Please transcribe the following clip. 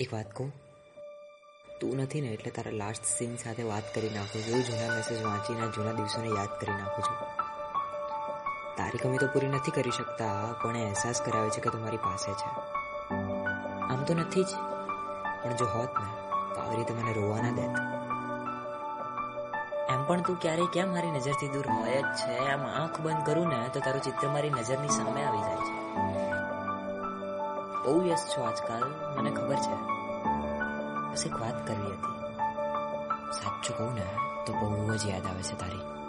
એક વાત કહું? તું નથી ને એટલે તારા લાસ્ટ સીન સાથે વાત કરી નાખું છું જૂના મેસેજ વાંચીને જૂના દિવસોને યાદ કરી નાખું છું. તારી કમી તો પૂરી નથી કરી શકતા, પણ એ અહેસાસ કરાવે છે કે તમારી પાસે છે. આમ તો નથી જ, પણ જો હોત ને, તો આવી રીતે મને રોવા ના દેત. એમ પણ તું ક્યારેય કેમ મારી નજરથી દૂર હોય જ છે? આમ આંખ બંધ કરું ને, તો તારું ચિત્ર મારી નજરની સામે આવી જાય છે. બહુ વ્યસ્ત છો આજકાલ, મને ખબર છે. બસ એક વાત કરવી હતી. સાચું કહું ને, તો બહુ જ યાદ આવે છે તારી.